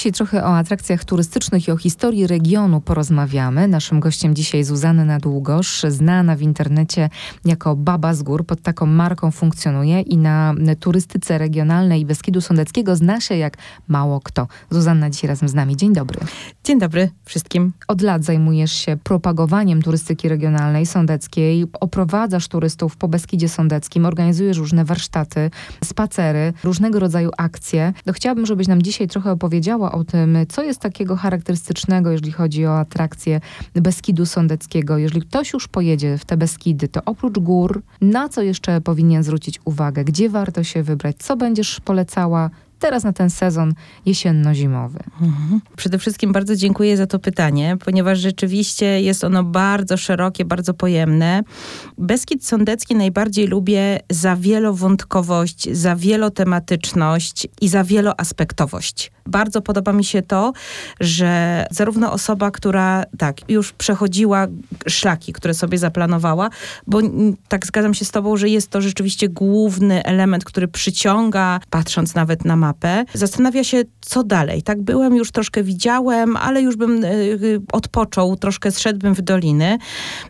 dzisiaj trochę o atrakcjach turystycznych i o historii regionu porozmawiamy. Naszym gościem dzisiaj Zuzanna Długosz, znana w internecie jako Baba z Gór. Pod taką marką funkcjonuje i na turystyce regionalnej Beskidu Sądeckiego zna się jak mało kto. Zuzanna dzisiaj razem z nami. Dzień dobry. Dzień dobry wszystkim. Od lat zajmujesz się propagowaniem turystyki regionalnej sądeckiej. Oprowadzasz turystów po Beskidzie Sądeckim, organizujesz różne warsztaty, spacery, różnego rodzaju akcje. Chciałabym, żebyś nam dzisiaj trochę opowiedziała o tym, co jest takiego charakterystycznego, jeżeli chodzi o atrakcje Beskidu Sądeckiego. Jeżeli ktoś już pojedzie w te Beskidy, to oprócz gór, na co jeszcze powinien zwrócić uwagę? Gdzie warto się wybrać? Co będziesz polecała? Teraz na ten sezon jesienno-zimowy? Mhm. Przede wszystkim bardzo dziękuję za to pytanie, ponieważ rzeczywiście jest ono bardzo szerokie, bardzo pojemne. Beskid Sądecki najbardziej lubię za wielowątkowość, za wielotematyczność i za wieloaspektowość. Bardzo podoba mi się to, że zarówno osoba, która tak, już przechodziła szlaki, które sobie zaplanowała, bo tak zgadzam się z tobą, że jest to rzeczywiście główny element, który przyciąga, patrząc nawet na mapę, zastanawia się, co dalej. Tak byłem, już troszkę widziałem, ale już bym y, odpoczął, troszkę zszedłbym w doliny.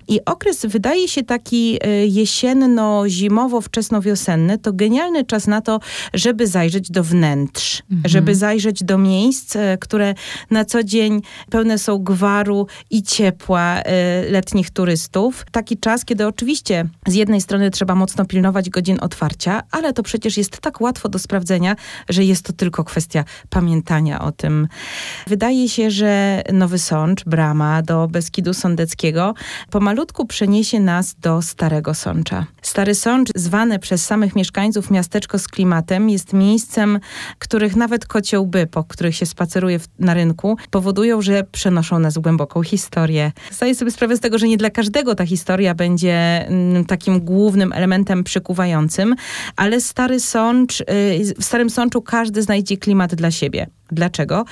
I okres wydaje się taki y, jesienno-zimowo, wczesnowiosenny, to genialny czas na to, żeby zajrzeć do wnętrz, mhm. żeby zajrzeć do miejsc, e, które na co dzień pełne są gwaru i ciepła e, letnich turystów. Taki czas, kiedy oczywiście z jednej strony trzeba mocno pilnować godzin otwarcia, ale to przecież jest tak łatwo do sprawdzenia, że jest to tylko kwestia pamiętania o tym. Wydaje się, że Nowy Sącz, brama do Beskidu Sądeckiego, pomalutku przeniesie nas do Starego Sącza. Stary Sącz, zwane przez samych mieszkańców miasteczko z klimatem, jest miejscem, których nawet kociołby po których się spaceruje w, na rynku, powodują, że przenoszą nas w głęboką historię. Zdaję sobie sprawę z tego, że nie dla każdego ta historia będzie mm, takim głównym elementem przykuwającym, ale Stary Sącz, y, w Starym Sączu każdy znajdzie klimat dla siebie. Dlaczego?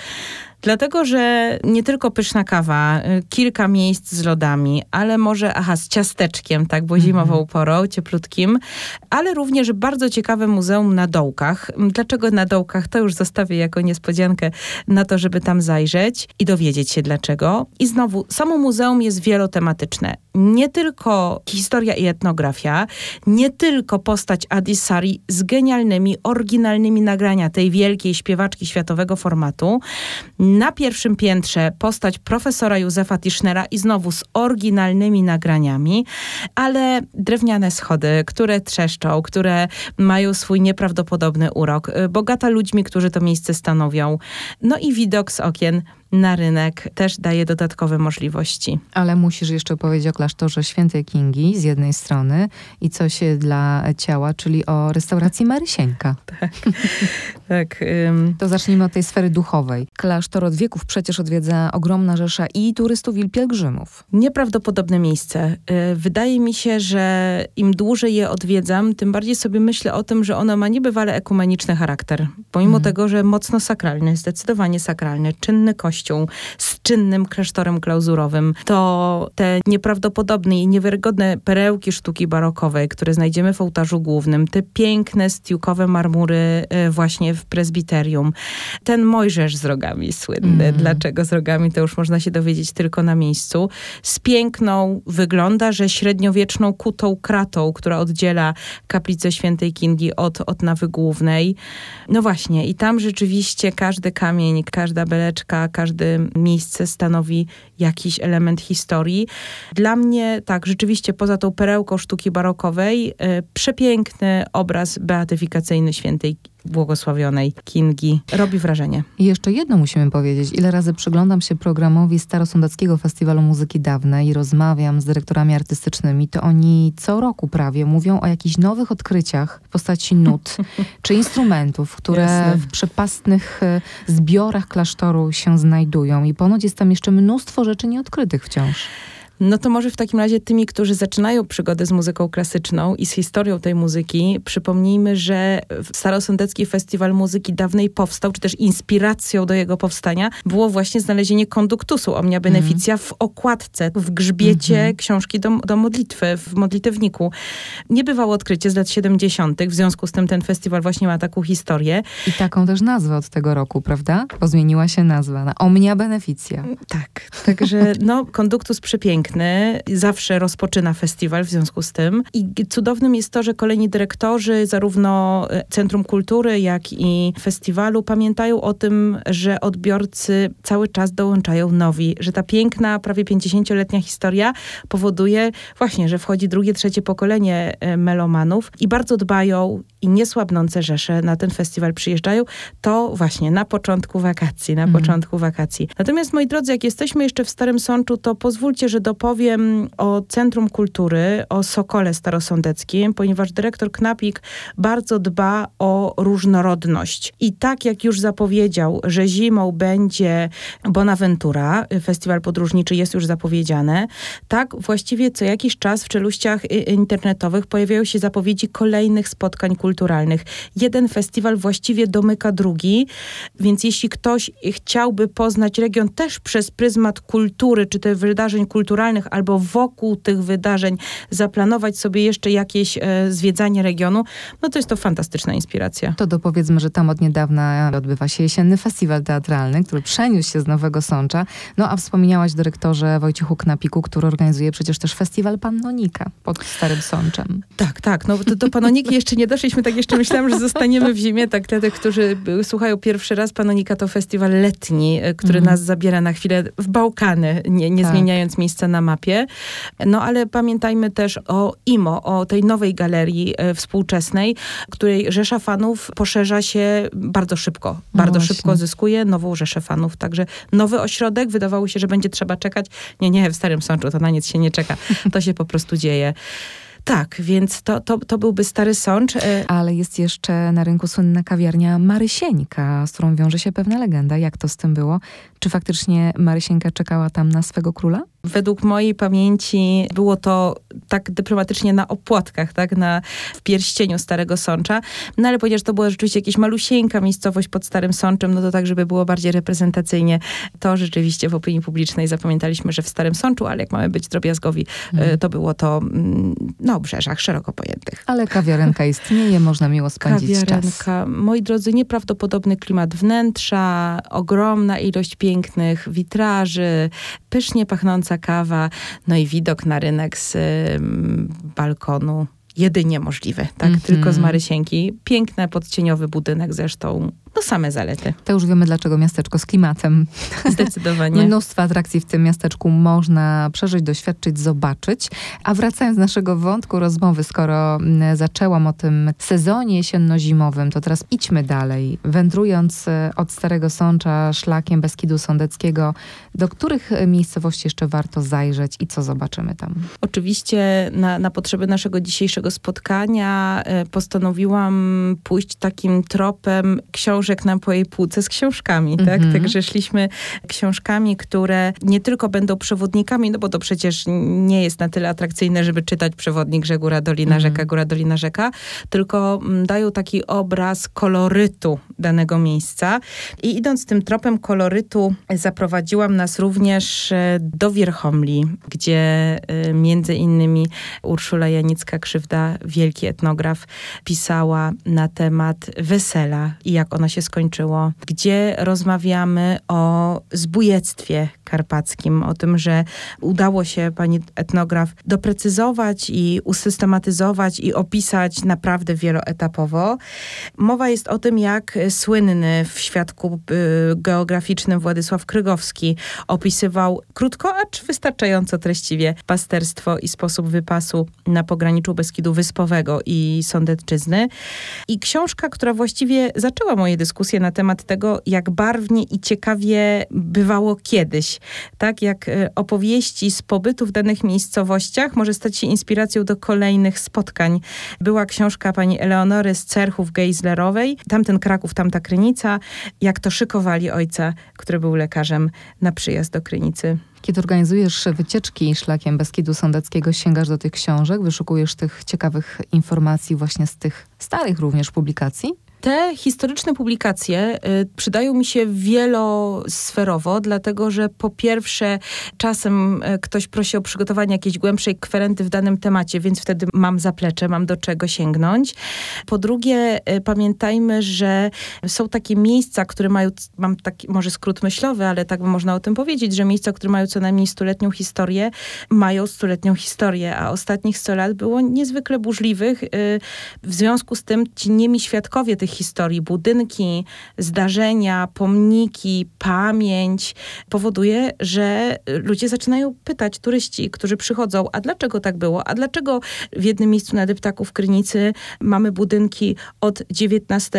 Dlatego, że nie tylko pyszna kawa, y, kilka miejsc z lodami, ale może, aha, z ciasteczkiem, tak, bo zimową mhm. porą, cieplutkim, ale również bardzo ciekawe muzeum na dołkach. Dlaczego na dołkach? To już zostawię jako niespodziankę na to, żeby tam zajrzeć i dowiedzieć się dlaczego. I znowu, samo muzeum jest wielotematyczne. Nie tylko historia i etnografia, nie tylko postać Adisari z genialnymi, oryginalnymi nagrania tej wielkiej śpiewaczki światowego formatu, na pierwszym piętrze postać profesora Józefa Tischnera i znowu z oryginalnymi nagraniami, ale drewniane schody, które trzeszczą, które mają swój nieprawdopodobny urok, bogata ludźmi, którzy to miejsce stanowią. No i widok z okien na rynek też daje dodatkowe możliwości. Ale musisz jeszcze powiedzieć o klasztorze świętej Kingi z jednej strony i coś dla ciała, czyli o restauracji Marysieńka. tak. tak ym. To zacznijmy od tej sfery duchowej. Klasztor od wieków przecież odwiedza ogromna rzesza i turystów, i pielgrzymów. Nieprawdopodobne miejsce. Y, wydaje mi się, że im dłużej je odwiedzam, tym bardziej sobie myślę o tym, że ono ma niebywale ekumeniczny charakter. Pomimo mm. tego, że mocno sakralny, zdecydowanie sakralny, czynny kościół, z czynnym klasztorem klauzurowym, to te nieprawdopodobne i niewiarygodne perełki sztuki barokowej, które znajdziemy w ołtarzu głównym, te piękne stiukowe marmury e, właśnie w prezbiterium, ten Mojżesz z rogami słynny. Mm. Dlaczego z rogami, to już można się dowiedzieć tylko na miejscu. Z piękną, wygląda, że średniowieczną kutą kratą, która oddziela kaplicę świętej Kingi od, od nawy głównej. No właśnie, i tam rzeczywiście każdy kamień, każda beleczka, każdy każde miejsce stanowi jakiś element historii. Dla mnie, tak, rzeczywiście poza tą perełką sztuki barokowej, e, przepiękny obraz beatyfikacyjny świętej błogosławionej Kingi robi wrażenie. I jeszcze jedno musimy powiedzieć. Ile razy przyglądam się programowi Starosądeckiego Festiwalu Muzyki Dawnej i rozmawiam z dyrektorami artystycznymi, to oni co roku prawie mówią o jakichś nowych odkryciach w postaci nut czy instrumentów, które Jasne. w przepastnych e, zbiorach klasztoru się znajdują. I ponoć jest tam jeszcze mnóstwo rzeczy nieodkrytych wciąż. No to może w takim razie tymi, którzy zaczynają przygodę z muzyką klasyczną i z historią tej muzyki, przypomnijmy, że Starosądecki Festiwal Muzyki dawnej powstał, czy też inspiracją do jego powstania było właśnie znalezienie konduktusu Omnia Beneficia mm. w okładce, w grzbiecie mm -hmm. książki do, do modlitwy, w modlitewniku. Nie bywało odkrycie z lat 70., w związku z tym ten festiwal właśnie ma taką historię. I taką też nazwę od tego roku, prawda? Bo zmieniła się nazwa na Omnia Beneficia. Tak, także no, konduktus przepiękny, zawsze rozpoczyna festiwal w związku z tym. I cudownym jest to, że kolejni dyrektorzy, zarówno e, Centrum Kultury, jak i festiwalu, pamiętają o tym, że odbiorcy cały czas dołączają nowi, że ta piękna, prawie 50-letnia historia powoduje właśnie, że wchodzi drugie, trzecie pokolenie e, melomanów i bardzo dbają i niesłabnące rzesze na ten festiwal przyjeżdżają. To właśnie na początku wakacji, na mhm. początku wakacji. Natomiast moi drodzy, jak jesteśmy jeszcze w Starym Sączu, to pozwólcie, że dopowiem o Centrum Kultury, o Sokole Starosądeckim, ponieważ dyrektor Knapik bardzo dba o różnorodność. I tak jak już zapowiedział, że zimą będzie Bonaventura, festiwal podróżniczy jest już zapowiedziane, tak właściwie co jakiś czas w czeluściach internetowych pojawiają się zapowiedzi kolejnych spotkań kulturalnych. Jeden festiwal właściwie domyka drugi, więc jeśli ktoś chciałby poznać region też przez pryzmat kultury, czy tych wydarzeń kulturalnych, albo wokół tych wydarzeń zaplanować sobie jeszcze jakieś e, zwiedzanie regionu, no to jest to fantastyczna inspiracja. To dopowiedzmy, że tam od niedawna odbywa się jesienny festiwal teatralny, który przeniósł się z Nowego Sącza. No a wspomniałaś dyrektorze Wojciechu Knapiku, który organizuje przecież też festiwal Pannonika pod Starym Sączem. Tak, tak. No do, do Panoniki jeszcze nie doszliśmy, tak jeszcze myślałam, że zostaniemy w zimie. Tak, dla tych, którzy słuchają pierwszy raz, Panonika to festiwal letni, e, który mhm. nas zabiera na chwilę w Bałkany, nie, nie tak. zmieniając miejsca na mapie. No ale pamiętajmy też o IMO, o tej nowej galerii e, współczesnej, której rzesza fanów poszerza się bardzo szybko. No bardzo szybko zyskuje nową rzeszę fanów. Także nowy ośrodek, wydawało się, że będzie trzeba czekać. Nie, nie, w Starym Sączu to na nic się nie czeka. To się po prostu dzieje. Tak, więc to, to, to byłby Stary Sącz. E, Ale jest jeszcze na rynku słynna kawiarnia Marysieńka, z którą wiąże się pewna legenda. Jak to z tym było? Czy faktycznie Marysieńka czekała tam na swego króla? Według mojej pamięci było to tak dyplomatycznie na opłatkach, tak, na, w pierścieniu Starego Sącza. No ale ponieważ to była rzeczywiście jakaś malusieńka miejscowość pod Starym Sączem, no to tak, żeby było bardziej reprezentacyjnie, to rzeczywiście w opinii publicznej zapamiętaliśmy, że w Starym Sączu, ale jak mamy być drobiazgowi, mm. to było to mm, na obrzeżach szeroko pojętych. Ale kawiarenka istnieje, można miło spędzić kawiarenka. czas. Moi drodzy, nieprawdopodobny klimat wnętrza, ogromna ilość pięknych witraży, pysznie pachnąca kawa, no i widok na rynek z balkonu jedynie możliwy, tak? Mm -hmm. Tylko z Marysienki. Piękny, podcieniowy budynek zresztą. No same zalety. To już wiemy, dlaczego miasteczko z klimatem. Zdecydowanie. Mnóstwo atrakcji w tym miasteczku można przeżyć, doświadczyć, zobaczyć. A wracając do naszego wątku rozmowy, skoro mm, zaczęłam o tym sezonie jesienno-zimowym, to teraz idźmy dalej. Wędrując e, od Starego Sącza szlakiem Beskidu Sądeckiego, do których miejscowości jeszcze warto zajrzeć i co zobaczymy tam? Oczywiście na, na potrzeby naszego dzisiejszego spotkania e, postanowiłam pójść takim tropem książek na po jej półce z książkami, mm -hmm. tak? Mhm. Także szliśmy książkami, które nie tylko będą przewodnikami, no bo to przecież nie jest na tyle atrakcyjne, żeby czytać przewodnik, że góra, dolina, mm -hmm. rzeka, góra, dolina, rzeka, tylko mm, dają taki obraz kolorytu danego miejsca. I idąc tym tropem kolorytu, zaprowadziłam nas również e, do Wierchomli, gdzie e, między innymi Urszula Janicka-Krzywda, wielki etnograf, pisała na temat wesela i jak ono się skończyło, gdzie rozmawiamy o zbójectwie karpackim, o tym, że udało się pani etnograf doprecyzować i usystematyzować i opisać naprawdę wieloetapowo. Mowa jest o tym, jak słynny w świadku y, geograficznym Władysław Krygowski opisywał krótko, acz wystarczająco treściwie pasterstwo i sposób wypasu na pograniczu Beskidu Wyspowego i Sądecczyzny. I książka, która właściwie zaczęła moje dyskusje na temat tego, jak barwnie i ciekawie bywało kiedyś. Tak, jak e, opowieści z pobytu w danych miejscowościach może stać się inspiracją do kolejnych spotkań. Była książka pani Eleonory z Cerchów Geislerowej, tamten Kraków, tamta Krynica, jak to szykowali ojca, który był lekarzem na przyjazd do Krynicy. Kiedy organizujesz wycieczki szlakiem Beskidu Sądeckiego, sięgasz do tych książek, wyszukujesz tych ciekawych informacji właśnie z tych starych również publikacji? Te historyczne publikacje y, przydają mi się wielosferowo, dlatego że po pierwsze czasem y, ktoś prosi o przygotowanie jakiejś głębszej kwerenty w danym temacie, więc wtedy mam zaplecze, mam do czego sięgnąć. Po drugie y, pamiętajmy, że są takie miejsca, które mają, mam taki może skrót myślowy, ale tak można o tym powiedzieć, że miejsca, które mają co najmniej stuletnią historię, mają stuletnią historię, a ostatnich 100 lat było niezwykle burzliwych. W związku z tym ci niemi świadkowie tych historii, budynki, zdarzenia, pomniki, pamięć, powoduje, że ludzie zaczynają pytać, turyści, którzy przychodzą, a dlaczego tak było? A dlaczego w jednym miejscu na Deptaku w Krynicy mamy budynki od XIX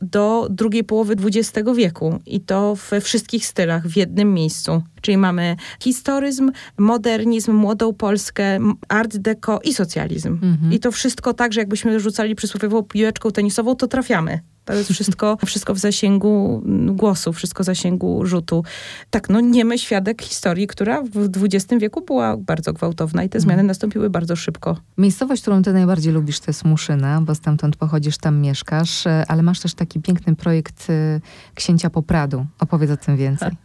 do drugiej połowy XX wieku i to we wszystkich stylach w jednym miejscu. Czyli mamy historyzm, modernizm, młodą Polskę, art deco i socjalizm. Mhm. I to wszystko tak, że jakbyśmy rzucali przysłowiową piłeczką tenisową, to trafiamy. To jest wszystko, wszystko w zasięgu głosu, wszystko w zasięgu rzutu. Tak, no niemy świadek historii, która w XX wieku była bardzo gwałtowna i te zmiany mhm. nastąpiły bardzo szybko. Miejscowość, którą ty najbardziej lubisz, to jest Muszyna, bo stamtąd pochodzisz, tam mieszkasz, e, ale masz też taki piękny projekt e, Księcia Popradu. Opowiedz o tym więcej.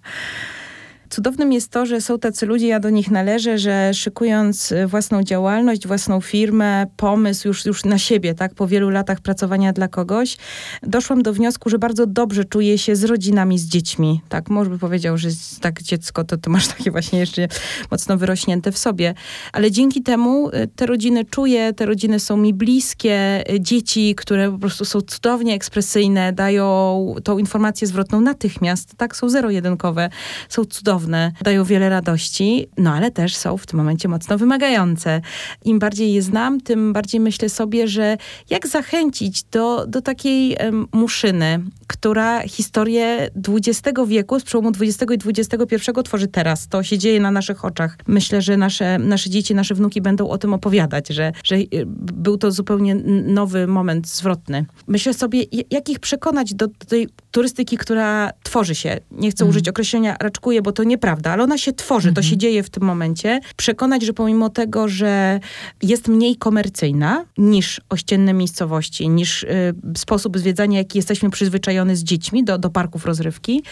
Cudownym jest to, że są tacy ludzie, ja do nich należę, że szykując y, własną działalność, własną firmę, pomysł już, już na siebie, tak, po wielu latach pracowania dla kogoś, doszłam do wniosku, że bardzo dobrze czuję się z rodzinami, z dziećmi. Tak, może by powiedział, że tak dziecko, to, to masz takie właśnie jeszcze mocno wyrośnięte w sobie. Ale dzięki temu y, te rodziny czuję, te rodziny są mi bliskie, y, dzieci, które po prostu są cudownie ekspresyjne, dają tą informację zwrotną natychmiast, tak, są zero-jedynkowe, są cudowne cudowne, dają wiele radości, no ale też są w tym momencie mocno wymagające. Im bardziej je znam, tym bardziej myślę sobie, że jak zachęcić do, do takiej um, muszyny, która historię XX wieku, z przełomu XX i XXI tworzy teraz. To się dzieje na naszych oczach. Myślę, że nasze, nasze dzieci, nasze wnuki będą o tym opowiadać, że, że y, był to zupełnie nowy moment zwrotny. Myślę sobie, jak ich przekonać do, do tej turystyki, która tworzy się. Nie chcę mm. użyć określenia raczkuje, bo to nieprawda, ale ona się tworzy, -hmm. to się mhm. dzieje w tym momencie. Przekonać, że pomimo tego, że jest mniej komercyjna niż ościenne miejscowości, niż y, sposób zwiedzania, jaki jesteśmy przyzwyczajony z dziećmi do, do parków rozrywki,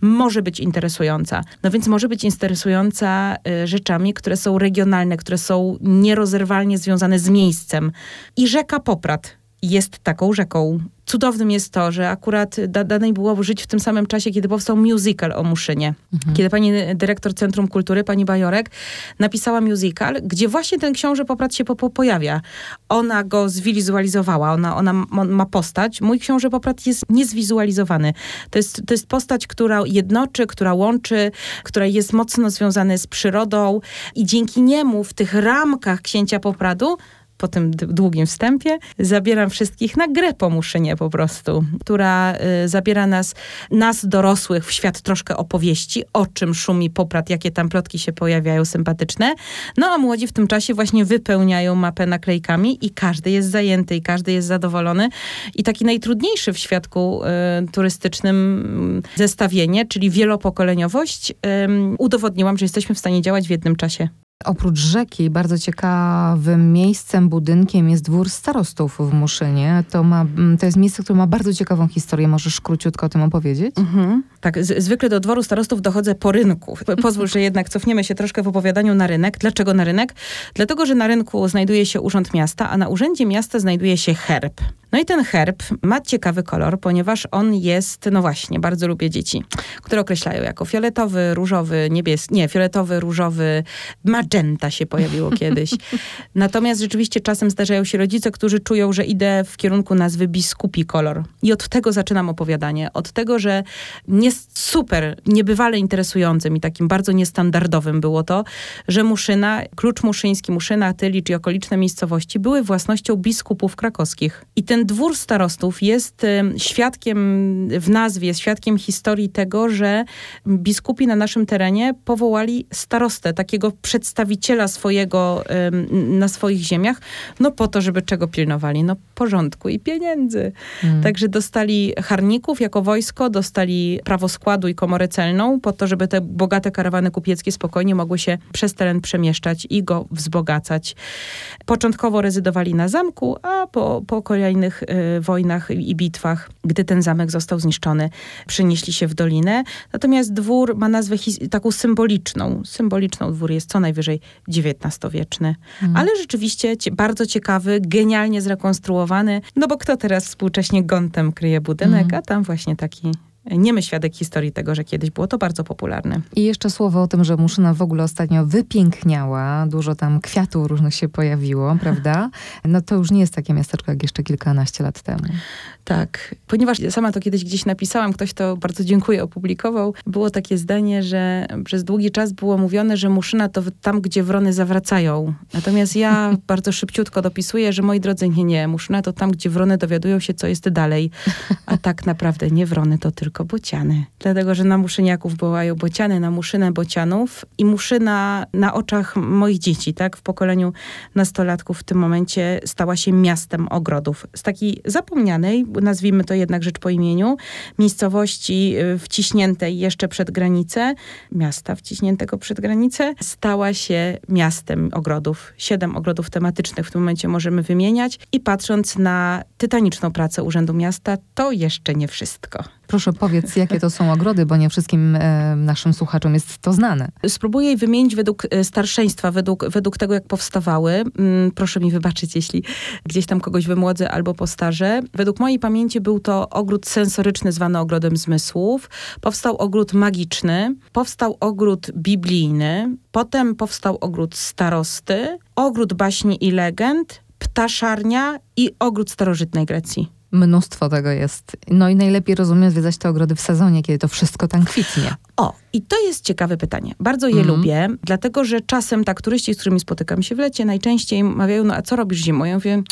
może być interesująca. No więc może być interesująca y, rzeczami, które są regionalne, które są nierozerwalnie związane z miejscem. I rzeka Poprad jest taką rzeką. Cudownym jest to, że akurat da, danej było żyć w tym samym czasie, kiedy powstał musical o Muszynie. Mhm. Kiedy pani dyrektor Centrum Kultury, pani Bajorek, napisała musical, gdzie właśnie ten książę Poprat się po, po, pojawia. Ona go zwizualizowała, ona, ona ma postać. Mój książę Poprat jest niezwizualizowany. To jest, to jest postać, która jednoczy, która łączy, która jest mocno związana z przyrodą i dzięki niemu w tych ramkach księcia Popradu po tym długim wstępie, zabieram wszystkich na grę po muszynie po prostu, która y, zabiera nas, nas dorosłych w świat troszkę opowieści, o czym szumi poprat, jakie tam plotki się pojawiają sympatyczne. No a młodzi w tym czasie właśnie wypełniają mapę naklejkami i każdy jest zajęty i każdy jest zadowolony. I taki najtrudniejszy w świadku y, turystycznym y, zestawienie, czyli wielopokoleniowość, y, udowodniłam, że jesteśmy w stanie działać w jednym czasie. Oprócz rzeki, bardzo ciekawym miejscem, budynkiem jest dwór starostów w Muszynie. To, ma, mm, to jest miejsce, które ma bardzo ciekawą historię. Możesz króciutko o tym opowiedzieć? Mhm. Tak, z, zwykle do dworu starostów dochodzę po rynku. Pozwól, że jednak cofniemy się troszkę w opowiadaniu na rynek. Dlaczego na rynek? Dlatego, że na rynku znajduje się urząd miasta, a na urzędzie miasta znajduje się herb. No i ten herb ma ciekawy kolor, ponieważ on jest, no właśnie, bardzo lubię dzieci, które określają jako fioletowy, różowy, niebieski, nie, fioletowy, różowy, ma magenta się pojawiło kiedyś. Natomiast rzeczywiście czasem zdarzają się rodzice, którzy czują, że idę w kierunku nazwy biskupi kolor. I od tego zaczynam opowiadanie. Od tego, że nie super, niebywale interesującym i takim bardzo niestandardowym było to, że Muszyna, Klucz Muszyński, Muszyna, Tylicz i okoliczne miejscowości były własnością biskupów krakowskich. I ten dwór starostów jest świadkiem w nazwie, jest świadkiem historii tego, że biskupi na naszym terenie powołali starostę, takiego przedstawiciela swojego na swoich ziemiach, no po to, żeby czego pilnowali? No porządku i pieniędzy. Hmm. Także dostali harników jako wojsko, dostali prawo składu i komorę celną po to, żeby te bogate karawany kupieckie spokojnie mogły się przez teren przemieszczać i go wzbogacać. Początkowo rezydowali na zamku, a po, po kolejnych y, wojnach i bitwach, gdy ten zamek został zniszczony, przenieśli się w dolinę. Natomiast dwór ma nazwę taką symboliczną. Symboliczną dwór jest co najwyżej XIX-wieczny. Mhm. Ale rzeczywiście bardzo ciekawy, genialnie zrekonstruowany, no bo kto teraz współcześnie gątem kryje budynek, mhm. a tam właśnie taki niemy świadek historii tego, że kiedyś było to bardzo popularne. I jeszcze słowo o tym, że Muszyna w ogóle ostatnio wypiękniała, dużo tam kwiatów różnych się pojawiło, prawda? No to już nie jest takie miasteczko jak jeszcze kilkanaście lat temu. Tak, ponieważ sama to kiedyś gdzieś napisałam, ktoś to bardzo dziękuję opublikował, było takie zdanie, że przez długi czas było mówione, że Muszyna to tam, gdzie wrony zawracają. Natomiast ja bardzo szybciutko dopisuję, że moi drodzy, nie, nie, Muszyna to tam, gdzie wrony dowiadują się, co jest dalej. A tak naprawdę nie wrony, to tylko tylko bociany. Dlatego, że na muszyniaków wołają bociany, na muszynę bocianów i muszyna na oczach moich dzieci, tak, w pokoleniu nastolatków w tym momencie stała się miastem ogrodów. Z takiej zapomnianej, nazwijmy to jednak rzecz po imieniu, miejscowości y, wciśniętej jeszcze przed granicę, miasta wciśniętego przed granicę, stała się miastem ogrodów. Siedem ogrodów tematycznych w tym momencie możemy wymieniać i patrząc na tytaniczną pracę Urzędu Miasta, to jeszcze nie wszystko. Proszę powiedz, jakie to są ogrody, bo nie wszystkim e, naszym słuchaczom jest to znane. Spróbuję je wymienić według e, starszeństwa, według, według tego, jak powstawały. Mm, proszę mi wybaczyć, jeśli gdzieś tam kogoś wymłodzę albo postarzę. Według mojej pamięci był to ogród sensoryczny, zwany ogrodem zmysłów. Powstał ogród magiczny, powstał ogród biblijny, potem powstał ogród starosty, ogród baśni i legend, ptaszarnia i ogród starożytnej Grecji. Mnóstwo tego jest. No i najlepiej rozumiem zwiedzać te ogrody w sezonie, kiedy to wszystko tam kwitnie. O, i to jest ciekawe pytanie. Bardzo je mm. lubię, dlatego że czasem tak turyści, z którymi spotykam się w lecie, najczęściej mawiają, no a co robisz zimą? Ja mówię,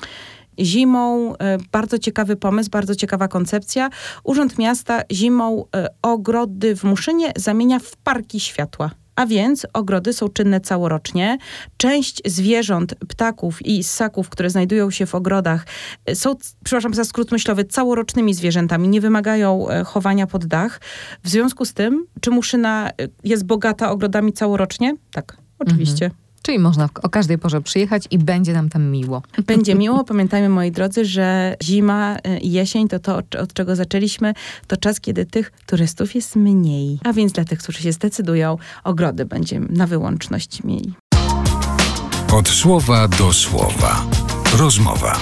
zimą, e, bardzo ciekawy pomysł, bardzo ciekawa koncepcja. Urząd Miasta zimą e, ogrody w Muszynie zamienia w parki światła. A więc ogrody są czynne całorocznie. Część zwierząt, ptaków i ssaków, które znajdują się w ogrodach, e, są, przepraszam za skrót myślowy, całorocznymi zwierzętami, nie wymagają e, chowania pod dach. W związku z tym, czy Muszyna e, jest bogata ogrodami całorocznie? Tak, oczywiście. Mhm. Czyli można o każdej porze przyjechać i będzie nam tam miło. Będzie miło. Pamiętajmy, moi drodzy, że zima i jesień to to, od czego zaczęliśmy, to czas, kiedy tych turystów jest mniej. A więc dla tych, którzy się zdecydują, ogrody będziemy na wyłączność mieli. Od słowa do słowa. Rozmowa.